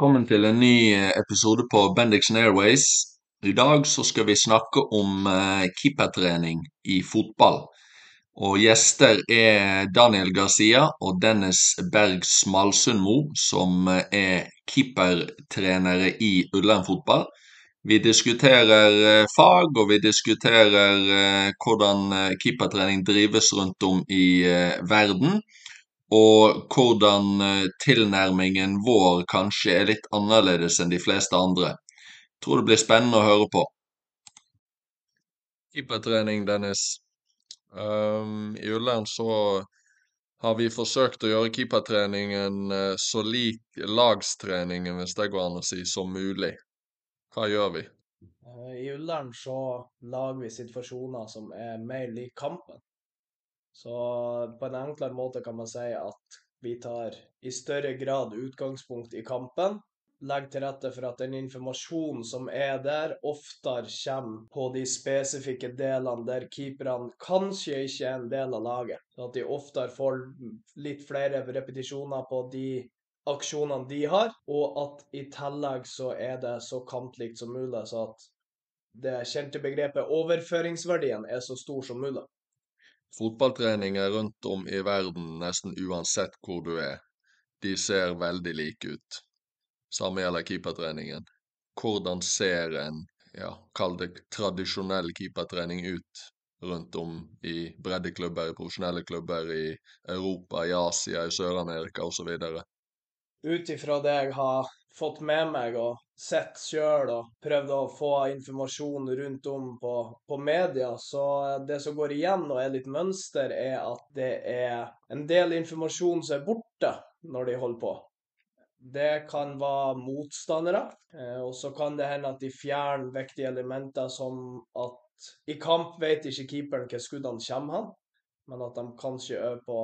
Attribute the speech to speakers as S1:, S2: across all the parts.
S1: Velkommen til en ny eh, episode på Bendixen Airways. I dag så skal vi snakke om eh, keepertrening i fotball. Og gjester er Daniel Garcia og Dennis Berg Smalsundmo, som eh, er keepertrenere i Ullern fotball. Vi diskuterer fag, og vi diskuterer hvordan keepertrening drives rundt om i verden og hvordan eh, tilnærmingen vår kanskje er litt annerledes enn de fleste andre. Jeg tror det blir spennende å høre på. Keepertrening, Dennis. Um, I Ullern så har vi forsøkt å gjøre keepertreningen uh, så lik lagstreningen, hvis det går an å si, som mulig. Hva gjør vi?
S2: Uh, I Ullern så lager vi situasjoner som er mer lik kampen. Så på en enklere måte kan man si at vi tar i større grad utgangspunkt i kampen. Legger til rette for at den informasjonen som er der, oftere kommer på de spesifikke delene der keeperne kanskje ikke er en del av laget. Så at de oftere får litt flere repetisjoner på de aksjonene de har, og at i tillegg så er det så kantlikt som mulig, så at det kjente begrepet overføringsverdien er så stor som mulig.
S1: Fotballtreninger rundt om i verden, nesten uansett hvor du er, de ser veldig like ut. Samme gjelder keepertreningen. Hvordan ser en, ja, kall det tradisjonell keepertrening ut rundt om i breddeklubber, i profesjonelle klubber i Europa, i Asia, i Sør-Amerika osv.?
S2: Ut ifra det jeg har fått med meg og sett sjøl og prøvd å få informasjon rundt om på, på, media, så det som går igjen og er litt mønster, er at det er en del informasjon som er borte når de holder på. Det kan være motstandere, eh, og så kan det hende at de fjerner viktige elementer som at i kamp vet ikke keeperen hva skuddene kommer men at de kanskje øver på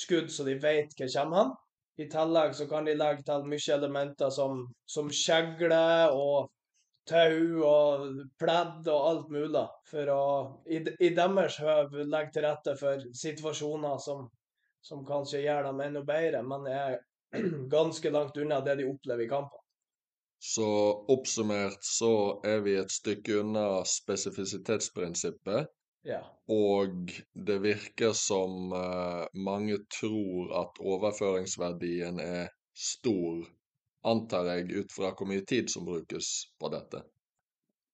S2: skudd så de vet hva kommer. I tillegg så kan de legge til mye elementer som, som kjegle og tau og pledd og alt mulig, for å i, i deres høv legge til rette for situasjoner som, som kanskje gjør dem enda bedre, men er ganske langt unna det de opplever i kampen.
S1: Så oppsummert så er vi et stykke unna spesifisitetsprinsippet,
S2: ja.
S1: Og det virker som uh, mange tror at overføringsverdien er stor, antar jeg, ut fra hvor mye tid som brukes på dette.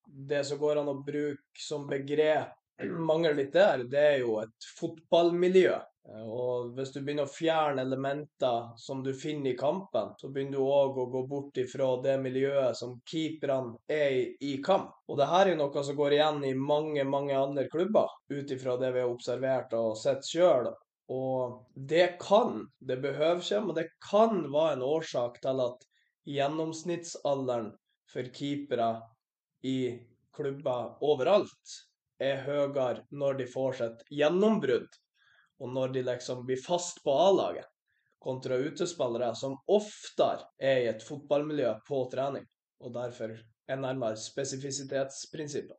S2: Det som går an å bruke som begrep, mangler litt der, det er jo et fotballmiljø. Eh, og hvis du begynner å fjerne elementer som du finner i kampen, så begynner du òg å gå bort ifra det miljøet som keeperne er i, kamp. Og det her er noe som går igjen i mange, mange andre klubber, ut ifra det vi har observert og sett sjøl. Og det kan, det behøver ikke, men det kan være en årsak til at gjennomsnittsalderen for keepere i klubber overalt er høyere når de får sitt gjennombrudd og når de liksom blir fast på A-laget, kontra utespillere som oftere er i et fotballmiljø på trening, og derfor er nærmere spesifisitetsprinsippet.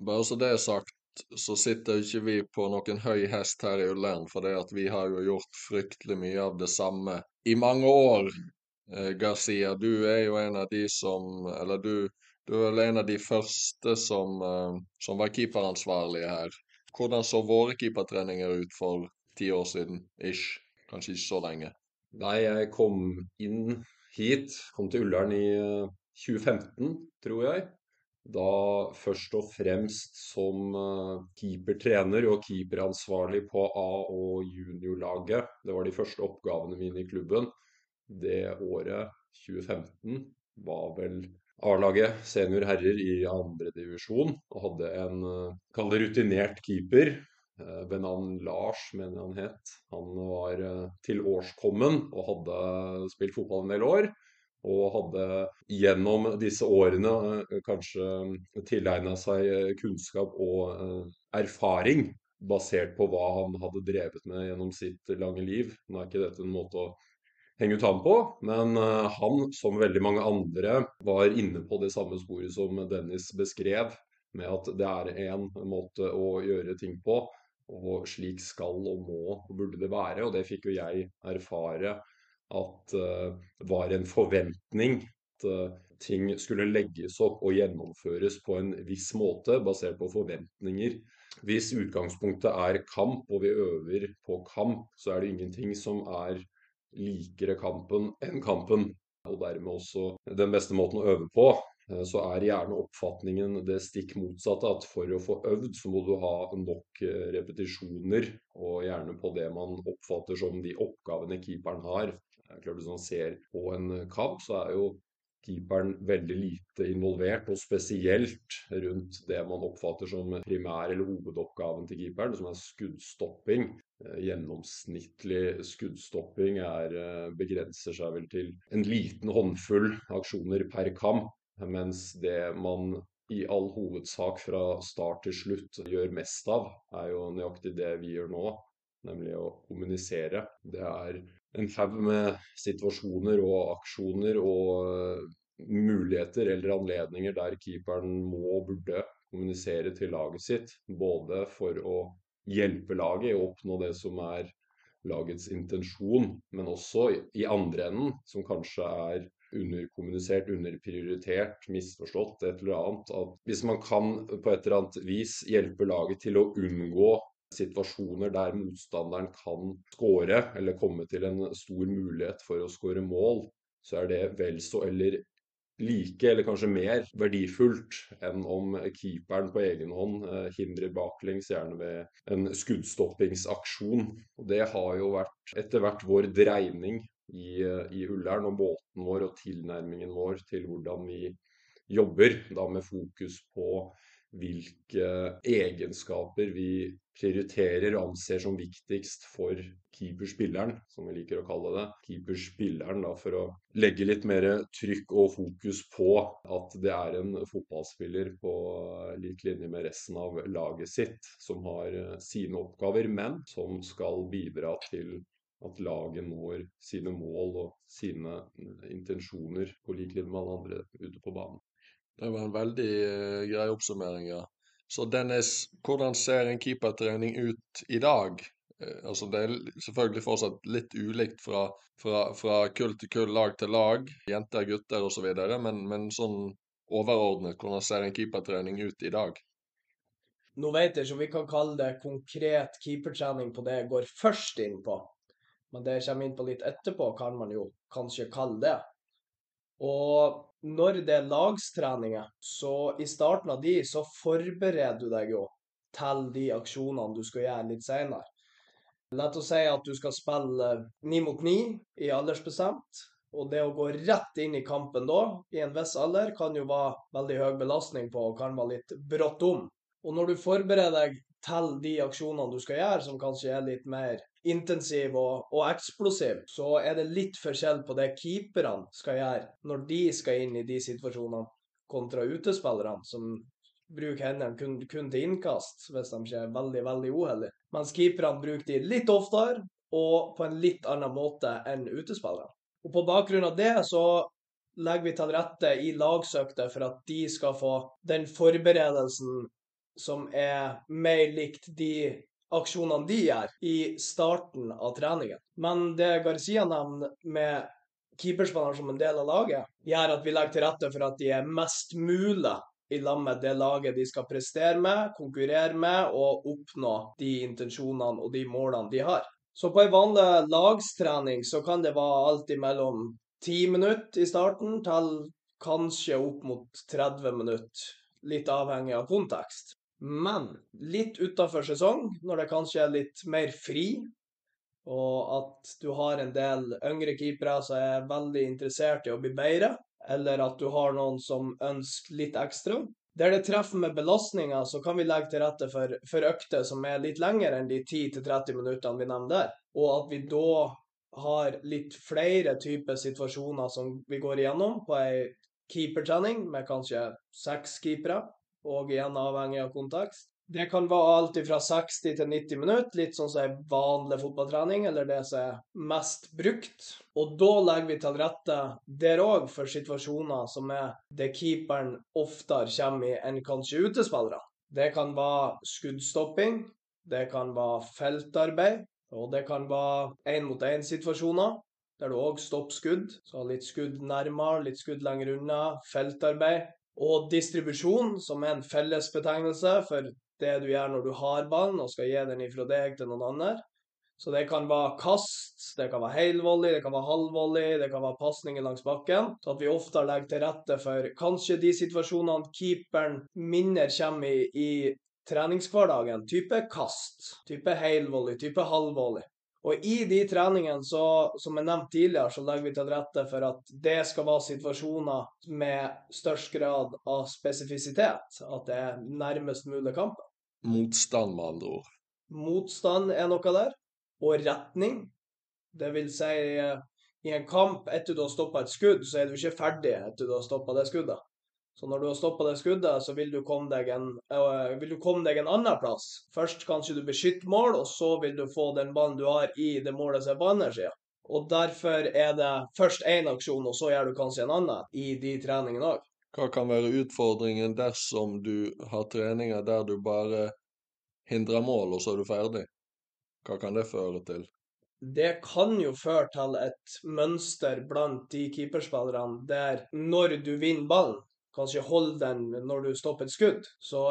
S1: Bare så det er sagt, så sitter ikke vi på noen høy hest her i Ullern, for det at vi har jo gjort fryktelig mye av det samme i mange år. Eh, Garcia, du er jo en av de som Eller du, du er vel en av de første som, eh, som var keeperansvarlige her. Hvordan så våre keepertreninger ut for ti år siden, ish? Kanskje ikke så lenge.
S3: Nei, jeg kom inn hit, kom til Ullern i 2015, eh, tror jeg. Da først og fremst som eh, keepertrener og keeperansvarlig på A- og juniorlaget. Det var de første oppgavene mine i klubben. Det året, 2015, var vel A-laget senior herrer i andredivisjon og hadde en kall det rutinert keeper eh, ved navn Lars, mener han het. Han var til tilårskommen og hadde spilt fotball en del år. Og hadde gjennom disse årene kanskje tilegna seg kunnskap og erfaring basert på hva han hadde drevet med gjennom sitt lange liv. Nå er ikke dette en måte å henge ut ham på. Men uh, han, som veldig mange andre, var inne på det samme sporet som Dennis beskrev, med at det er en måte å gjøre ting på. Og slik skal og må og burde det være. Og det fikk jo jeg erfare at det var en forventning at uh, ting skulle legges opp og gjennomføres på en viss måte, basert på forventninger. Hvis utgangspunktet er kamp, og vi øver på kamp, så er det ingenting som er likere kampen enn kampen. Og dermed også den beste måten å øve på. Eh, så er gjerne oppfatningen det stikk motsatte. At for å få øvd, så må du ha nok eh, repetisjoner. Og gjerne på det man oppfatter som de oppgavene keeperen har. Klart Hvis man ser på en kamp, så er jo keeperen veldig lite involvert, og spesielt rundt det man oppfatter som primær- eller hovedoppgaven til keeperen, som er skuddstopping. Eh, gjennomsnittlig skuddstopping er, begrenser seg vel til en liten håndfull aksjoner per kamp. Mens det man i all hovedsak fra start til slutt gjør mest av, er jo nøyaktig det vi gjør nå, nemlig å kommunisere. Det er en haug med situasjoner og aksjoner og eh, muligheter eller anledninger der keeperen må og burde kommunisere til laget sitt. Både for å hjelpe laget i å oppnå det som er lagets intensjon, men også i andre enden, som kanskje er underkommunisert, underprioritert, misforstått, et eller annet. At hvis man kan på et eller annet vis hjelpe laget til å unngå situasjoner der motstanderen kan skåre, eller komme til en stor mulighet for å skåre mål, så er det vel så eller like, eller kanskje mer, verdifullt enn om keeperen på egen hånd eh, hindrer baklengs, gjerne ved en skuddstoppingsaksjon. Og Det har jo vært etter hvert vår dreining i, eh, i Ullern, og båten vår og tilnærmingen vår til hvordan vi jobber, da med fokus på hvilke egenskaper vi prioriterer og anser som viktigst for keeperspilleren, som vi liker å kalle det. Keeperspilleren, da, for å legge litt mer trykk og fokus på at det er en fotballspiller på lik linje med resten av laget sitt, som har eh, sine oppgaver, men som skal bidra til at laget når sine mål og sine eh, intensjoner på lik linje med alle andre ute på banen.
S1: Det var en veldig uh, grei oppsummering, ja. Så Dennis, hvordan ser en keepertrening ut i dag? Uh, altså Det er selvfølgelig fortsatt litt ulikt fra, fra, fra kull til kull, lag til lag, jenter, gutter osv., men, men sånn overordnet, hvordan ser en keepertrening ut i dag?
S2: Nå vet jeg ikke om vi kan kalle det konkret keepertrening på det jeg går først inn på men det jeg kommer inn på litt etterpå, kan man jo kanskje kalle det. Og når det er lagstreninger, så i starten av de, så forbereder du deg jo til de aksjonene du skal gjøre litt seinere. La oss si at du skal spille ni mot ni i aldersbestemt. Og det å gå rett inn i kampen da, i en viss alder, kan jo være veldig høy belastning på og kan være litt brått om. Og når du forbereder deg til de aksjonene du skal gjøre, som kanskje er litt mer intensiv og, og, eksplosiv, så er det litt forskjell på det keeperne skal gjøre når de skal inn i de situasjonene, kontra utespillerne, som bruker hendene kun, kun, til innkast, hvis de ikke er veldig, veldig uheldige. Mens keeperne bruker de litt oftere og på en litt annen måte enn utespillerne. Og På bakgrunn av det så legger vi til rette i lagsøkter for at de skal få den forberedelsen som er mer likt de aksjonene de gjør i starten av treningen. Men det Garcia nevner med keeperspilleren som en del av laget, gjør at vi legger til rette for at de er mest mulig i lag med det laget de skal prestere med, konkurrere med og oppnå de intensjonene og de målene de har. Så på en vanlig lagstrening så kan det være alt mellom 10 minutter i starten til kanskje opp mot 30 minutter, litt avhengig av kontekst. Men litt utafor sesong, når det kanskje er litt mer fri, og at du har en del yngre keepere som er veldig interessert i å bli bedre, eller at du har noen som ønsker litt ekstra. Der det treffer med belastninger, så kan vi legge til rette for, for økter som er litt lengre enn de 10-30 minuttene vi nevner. Og at vi da har litt flere typer situasjoner som vi går igjennom på ei keepertrening med kanskje seks keepere og igjen avhengig av kontekst. Det kan være alt fra 60 til 90 minutter, litt sånn som er vanlig fotballtrening, eller det som er mest brukt. Og da legger vi til rette der òg for situasjoner som er det keeperen oftere kommer i enn kanskje utespillere. Det kan være skuddstopping, det kan være feltarbeid, og det kan være én-mot-én-situasjoner. der du òg stopper skudd. Så litt skudd nærmere, litt skudd lenger unna. Feltarbeid. Og distribusjon, som er en fellesbetegnelse for det du gjør når du har ballen og skal gi den ifra deg til noen andre. Så det kan være kast, det kan være helvolley, det kan være halvvolley, det kan være pasninger langs bakken. Så at vi ofte legger til rette for kanskje de situasjonene keeperen mindre kommer i i treningshverdagen. Type kast, type helvolley, type halvvolley. Og i de treningene, så, som jeg nevnte tidligere, så legger vi til rette for at det skal være situasjoner med størst grad av spesifisitet. At det er nærmest mulig kampen.
S1: Motstand, med andre ord.
S2: Motstand er noe der og retning. Det vil si, eh, i en kamp etter du har stoppa et skudd, så er du ikke ferdig etter du har stoppa det skuddet. Så når du har stoppa det skuddet, så vil du, komme deg en, øh, vil du komme deg en annen plass. Først kanskje du beskytter mål, og så vil du få den ballen du har i det målet som er på andre sida. Og derfor er det først én aksjon, og så gjør du kanskje en annen i de treningene òg.
S1: Hva kan være utfordringen dersom du har treninger der du bare hindrer mål, og så er du ferdig? Hva kan det føre til?
S2: Det kan jo føre til et mønster blant de keeperspillerne der når du vinner ballen, kanskje holde den når du stopper et skudd, så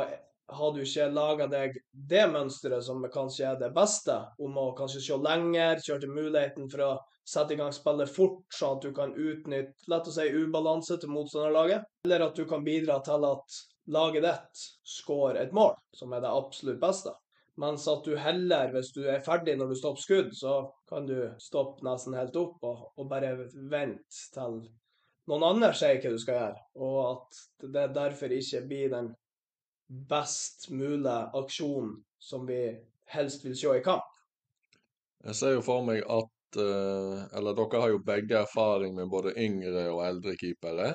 S2: har du ikke laga deg det mønsteret som kanskje er det beste, om å kanskje se lenger, kjøre til muligheten for å sette i gang spillet fort, sånn at du kan utnytte lett å si, ubalanse til motstanderlaget, eller at du kan bidra til at laget ditt skårer et mål, som er det absolutt beste. Mens at du heller, hvis du er ferdig når du stopper skudd, så kan du stoppe nesten helt opp og, og bare vente til noen andre sier hva du skal gjøre. Og at det derfor ikke blir den best mulige aksjonen som vi helst vil se i kamp.
S1: Jeg ser jo for meg at eh, Eller dere har jo begge erfaring med både yngre og eldre keepere.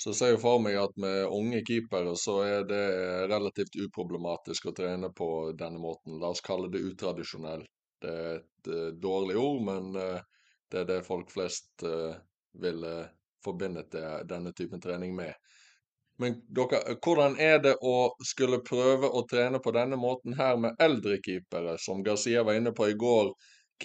S1: Så jeg ser jo for meg at med unge keepere så er det relativt uproblematisk å trene på denne måten. La oss kalle det utradisjonell. Det er et uh, dårlig ord, men uh, det er det folk flest uh, vil forbinde denne typen trening med. Men dere, hvordan er det å skulle prøve å trene på denne måten her med eldre keepere, som Garcia var inne på i går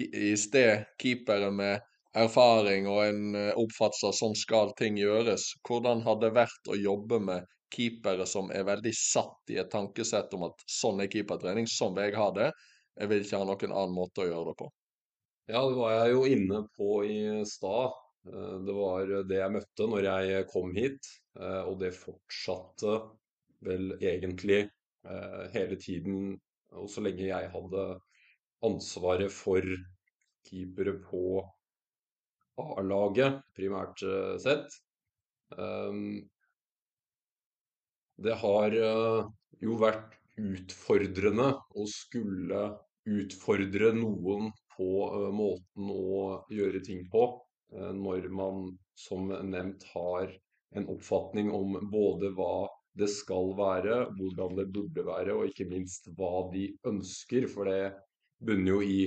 S1: i sted, keepere med erfaring og en oppfatning oppfattelse av sånn skal ting gjøres. Hvordan har det vært å jobbe med keepere som er veldig satt i et tankesett om at sånn er keepertrening, sånn vil jeg ha det. Jeg vil ikke ha noen annen måte å gjøre det på.
S3: Ja, det var jeg jo inne på i stad. Eh, det var det jeg møtte når jeg kom hit, eh, og det fortsatte vel egentlig hele tiden, og så lenge jeg hadde ansvaret for keepere på A-laget, primært eh, sett. Ehm, det har eh, jo vært utfordrende å skulle utfordre noen på eh, måten å gjøre ting på, når man som nevnt har en oppfatning om både hva det skal være, hvordan det burde være, og ikke minst hva de ønsker. For det bunner jo i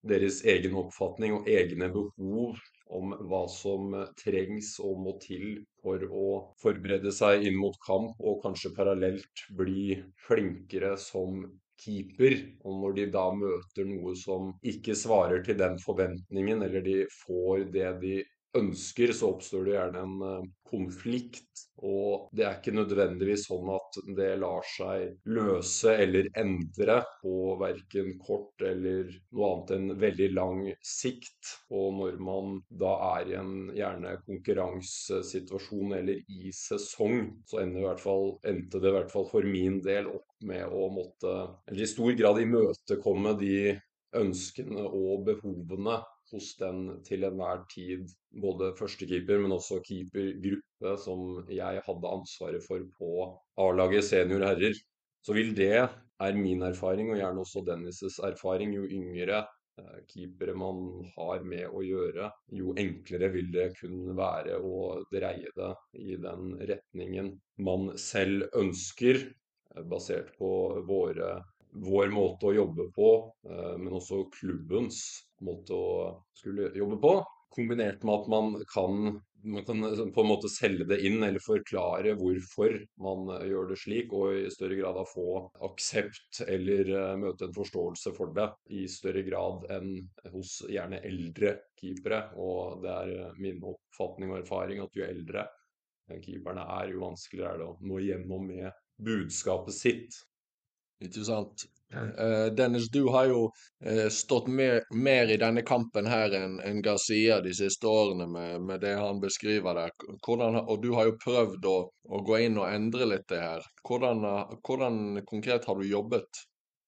S3: deres egen oppfatning og egne behov om hva som trengs og må til for å forberede seg inn mot kamp, og kanskje parallelt bli flinkere som keeper. Og når de da møter noe som ikke svarer til den forventningen, eller de får det de ønsker, så oppstår det gjerne en eh, konflikt. Og det er ikke nødvendigvis sånn at det lar seg løse eller endre på verken kort eller noe annet enn veldig lang sikt. Og når man da er i en gjerne konkurransesituasjon eller i sesong, så ender i fall, endte det i hvert fall for min del opp med å måtte, eller i stor grad imøtekomme de ønskene og behovene hos den til enhver tid både førstekeeper, men også keepergruppe som jeg hadde ansvaret for på A-laget senior herrer. Så vil det, er min erfaring, og gjerne også Dennis' erfaring, jo yngre eh, keepere man har med å gjøre, jo enklere vil det kunne være å dreie det i den retningen man selv ønsker, eh, basert på våre vår måte å jobbe på, eh, men også klubbens måte å skulle jobbe på. Kombinert med at man kan man kan eh, på en måte selge det inn eller forklare hvorfor man eh, gjør det slik, og i større grad da få aksept eller uh, møte en forståelse for det i større grad enn hos gjerne eldre keepere. Og det er min oppfatning og erfaring at jo eldre keeperne er, jo vanskeligere er det å nå gjennom med budskapet sitt.
S1: Ikke sant. Uh, Dennis, du har jo uh, stått mer, mer, i denne kampen her enn en Garcia de siste årene med, med, det han beskriver der. Hvordan, og du har jo prøvd å, å, gå inn og endre litt det her. Hvordan, uh, hvordan konkret har du jobbet?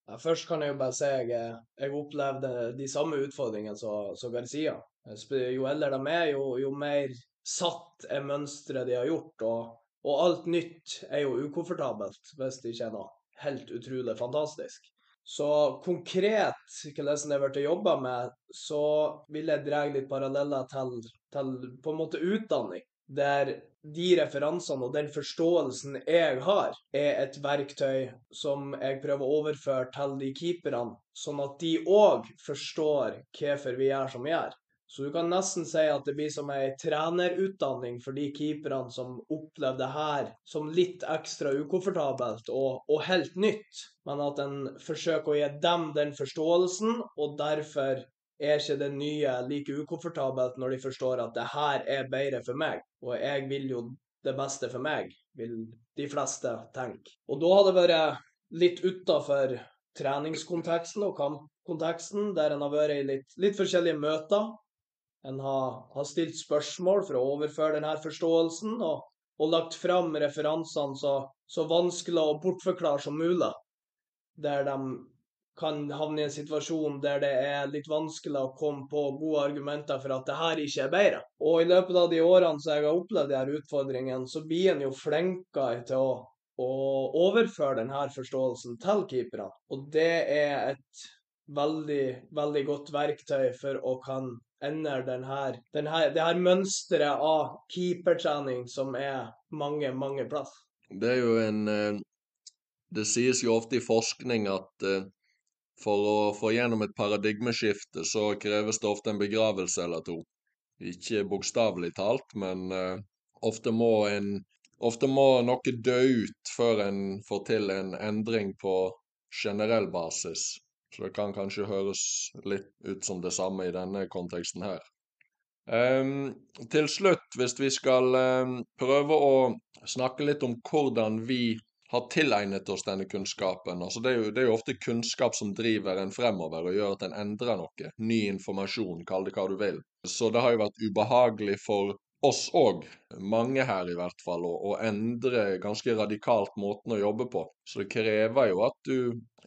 S2: Ja, først kan jeg jo bare si at jeg, jeg opplevde de samme utfordringene som, som Garcia. Jo eldre de er, jo, jo mer satt er mønsteret de har gjort. Og, og alt nytt er jo ukomfortabelt hvis det ikke er noe helt utrolig fantastisk. Så konkret hvordan det ble jobba med, så vil jeg dra litt paralleller til, til, på en måte utdanning. Der de referansene og den forståelsen jeg har, er et verktøy som jeg prøver å overføre til de keeperne, sånn at de òg forstår hvorfor vi gjør som vi gjør. Så du kan nesten si at det blir som ei trenerutdanning for de keeperne som opplever det her som litt ekstra ukomfortabelt og, og, helt nytt, men at en forsøker å gi dem den forståelsen, og derfor er ikke det nye like ukomfortabelt når de forstår at det her er bedre for meg, og jeg vil jo det beste for meg, vil de fleste tenke. Og da har det vært litt utafor treningskonteksten og kampkonteksten, der en har vært i litt, litt forskjellige møter en har, har, stilt spørsmål for å overføre denne forståelsen, og, og lagt fram referansene så, så, vanskelig å bortforklare som mulig. Der de kan havne i en situasjon der det er litt vanskelig å komme på gode argumenter for at det her ikke er bedre. Og i løpet av de årene som jeg har opplevd de her utfordringene, så blir en jo flinkere til å, å overføre denne forståelsen til keeperne. Og det er et veldig, veldig godt verktøy for å kan endre den her, den her, det her mønsteret av keepertrening som er mange, mange plass.
S1: Det er jo en eh, Det sies jo ofte i forskning at eh, for å få gjennom et paradigmeskifte, så kreves det ofte en begravelse eller to. Ikke bokstavelig talt, men uh, ofte, må en, ofte må noe dø ut før en får til en endring på generell basis. Så det kan kanskje høres litt ut som det samme i denne konteksten her. Um, til slutt, hvis vi skal um, prøve å snakke litt om hvordan vi har tilegnet oss denne kunnskapen. Altså det, er jo, det er jo ofte kunnskap som driver en fremover og gjør at en endrer noe. Ny informasjon, kall det hva du vil. Så det har jo vært ubehagelig for oss òg, mange her i hvert fall, å, å endre ganske radikalt måten å jobbe på. Så det krever jo at du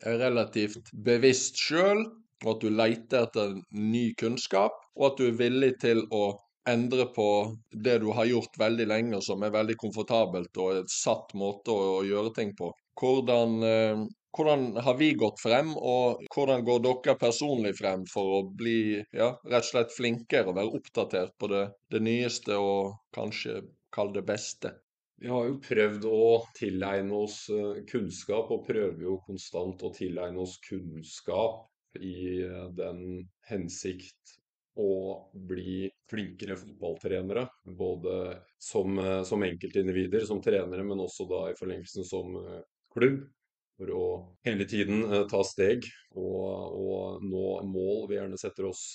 S1: er relativt bevisst sjøl, og at du leter etter ny kunnskap, og at du er villig til å endre på det du har gjort veldig lenge, som er veldig komfortabelt og et satt måte å, gjøre ting på. Hvordan, eh, hvordan, har vi gått frem, og hvordan går dere personlig frem for å bli ja, rett og slett flinkere og være oppdatert på det, det nyeste og kanskje kall det beste?
S3: Vi har jo prøvd å tilegne oss eh, kunnskap, og prøver jo konstant å tilegne oss kunnskap i eh, den hensikt å bli flinkere fotballtrenere. Både som, eh, som enkeltindivider, som trenere, men også da i forlengelsen som klubb. For å hele tiden ta steg og, og nå mål vi gjerne setter oss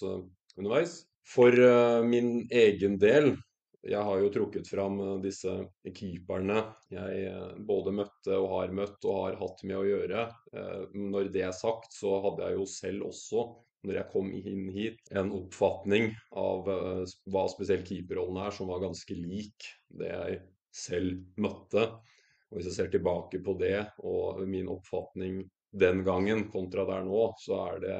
S3: underveis. For min egen del jeg har jo trukket fram eh, disse keeperne jeg eh, både møtte og har møtt og har hatt med å gjøre. Eh, når det er sagt, så hadde jeg jo selv også, når jeg kom inn hit, en oppfatning av hva spesielt keeperrollen er, som var ganske lik det jeg selv møtte. Og Hvis jeg ser tilbake på det og min oppfatning den gangen kontra der nå, så er det,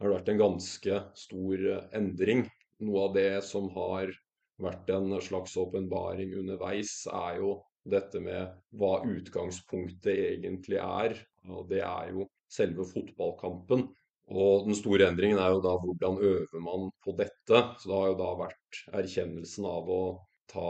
S3: har det vært en ganske stor endring. Noe av det som har vært en slags åpenbaring underveis, er jo dette med hva utgangspunktet egentlig er. Og det er jo selve fotballkampen. Og den store endringen er jo da hvordan øver man på dette. Så det har jo da vært erkjennelsen av å ta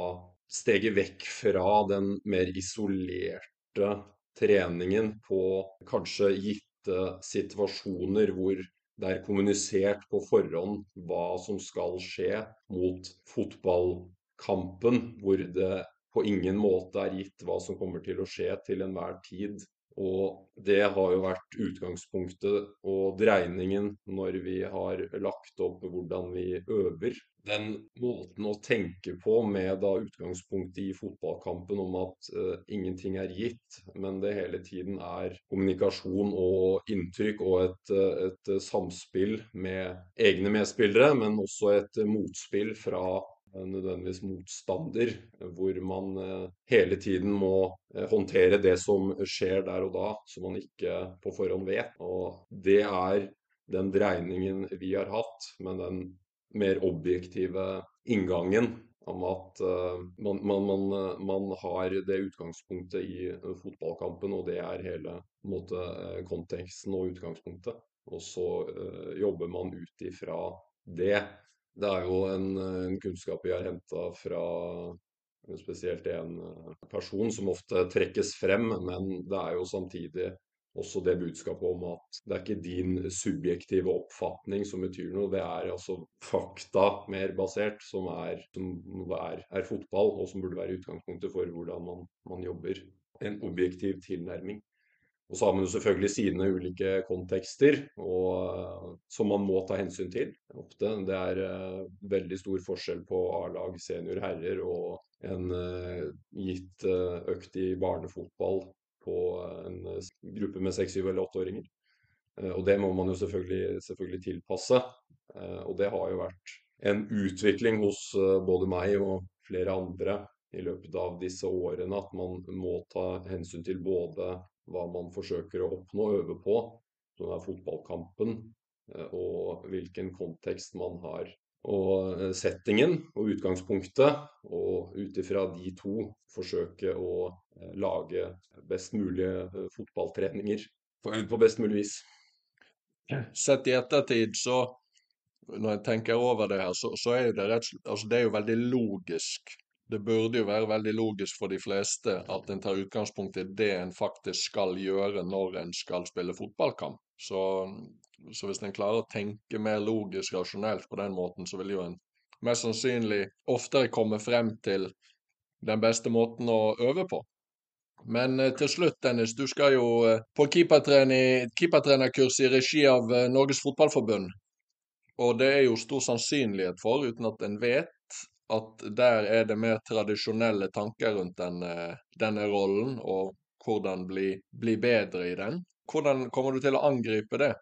S3: steget vekk fra den mer isolerte treningen på kanskje gitte situasjoner hvor det er kommunisert på forhånd hva som skal skje mot fotballkampen hvor det på ingen måte er gitt hva som kommer til å skje til enhver tid. Og det har jo vært utgangspunktet og dreiningen når vi har lagt opp hvordan vi øver. Den måten å tenke på med da utgangspunkt i fotballkampen om at uh, ingenting er gitt, men det hele tiden er kommunikasjon og inntrykk og et, et samspill med egne medspillere, men også et motspill fra nødvendigvis motstander, hvor man eh, hele tiden må eh, håndtere det som skjer der og da, som man ikke på forhånd vet. Og det er den dreiningen vi har hatt, med den mer objektive inngangen om at man, man, man, man, har det utgangspunktet i fotballkampen, og det er hele måte, konteksten og utgangspunktet. Og så jobber man ut ifra det. Det er jo en, en kunnskap vi har henta fra spesielt en eh, person som ofte trekkes frem, men det er jo samtidig også det budskapet om at det er ikke din subjektive oppfatning som betyr noe, det er altså fakta mer basert, som er, som er, er fotball, og som burde være utgangspunktet for hvordan man, man jobber. En objektiv tilnærming. Og så har man jo selvfølgelig sine ulike kontekster og, som man må ta hensyn til. Ofte. Det er uh, veldig stor forskjell på A-lag, senior herrer og en uh, gitt uh, økt i barnefotball på en gruppe med seks, syv eller åtteåringer. og det må man jo selvfølgelig, selvfølgelig tilpasse. og det har jo vært en utvikling hos både meg og flere andre i løpet av disse årene at man må ta hensyn til både hva man forsøker å oppnå og øve på, som er fotballkampen, eh, og hvilken kontekst man har. Og eh, settingen og utgangspunktet, og ut ifra de to forsøke å eh, lage best mulige fotballtreninger på best mulig vis.
S1: Sett i ettertid, så når jeg tenker over det her, så, så er det rett altså det er jo veldig logisk det burde jo være veldig logisk for de fleste at en tar utgangspunkt i det en faktisk skal gjøre når en skal spille fotballkamp. Så, så hvis en klarer å tenke mer logisk rasjonelt på den måten, så vil jo en mest sannsynlig oftere komme frem til den beste måten å øve på. Men eh, til slutt, Dennis, du skal jo eh, på keepertrenerkurs i regi av eh, Norges Fotballforbund. Og det er jo stor sannsynlighet for, uten at en vet, at der er det mer tradisjonelle tanker rundt denne, denne rollen, og hvordan bli, bli, bedre i den. Hvordan kommer du til å angripe det?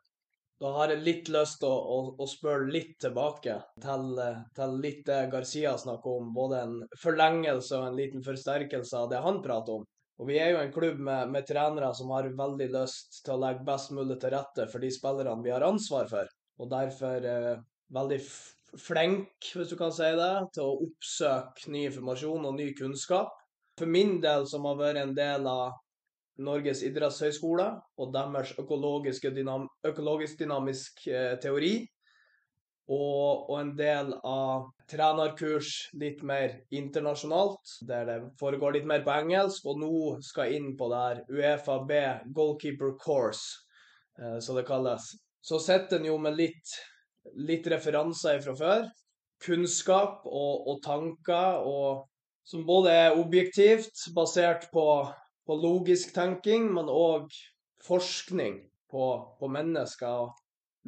S2: Da har jeg litt lyst til å, å, å, spørre litt tilbake til, til, litt det Garcia snakker om. Både en forlengelse og en liten forsterkelse av det han prater om. Og Vi er jo en klubb med, med trenere som har veldig lyst til å legge best mulig til rette for de spillerne vi har ansvar for. Og derfor eh, veldig flink, hvis du kan si det, til å oppsøke ny informasjon og ny kunnskap. For min del, som har vært en del av Norges idrettshøgskole og deres dynam økologisk eh, teori, og, og, en del av trenerkurs litt mer internasjonalt, der det foregår litt mer på engelsk, og nå skal inn på det her Uefa B goalkeeper course, eh, så det kalles. Så sitter en jo med litt litt referanser fra før. Kunnskap og, og tanker og, som både er objektivt, basert på, på logisk tenking, men òg forskning på, på mennesker.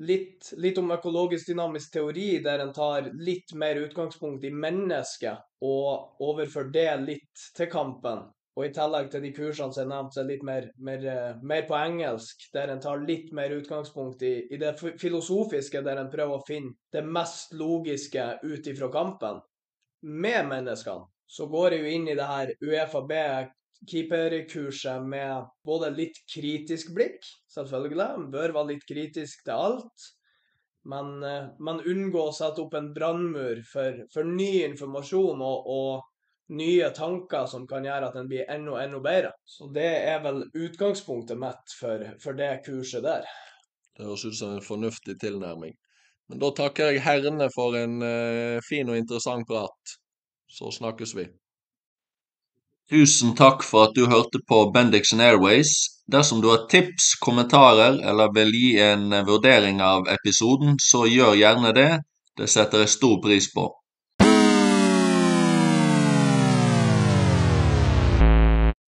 S2: Litt, litt, om økologisk dynamisk teori, der en tar litt mer utgangspunkt i mennesket og overfører det litt til kampen. Og i tillegg til de kursene som er nevnt, så er det litt mer, mer, eh, mer, på engelsk, der en tar litt mer utgangspunkt i, i, det filosofiske, der en prøver å finne det mest logiske ut ifra kampen. Med menneskene så går jeg jo inn i det her UFAB keeperkurset med både litt kritisk blikk, selvfølgelig, en bør være litt kritisk til alt, men, eh, men unngå å sette opp en brannmur for, for, ny informasjon og, og nye tanker som kan gjøre at den blir enda, enda bedre. Så det er vel utgangspunktet mitt for, for det kurset der.
S1: Det høres ut som en fornuftig tilnærming. Men da takker jeg herrene for en uh, fin og interessant prat. Så snakkes vi. Tusen takk for at du hørte på Bendixen Airways. Dersom du har tips, kommentarer eller vil gi en vurdering av episoden, så gjør gjerne det. Det setter jeg stor pris på.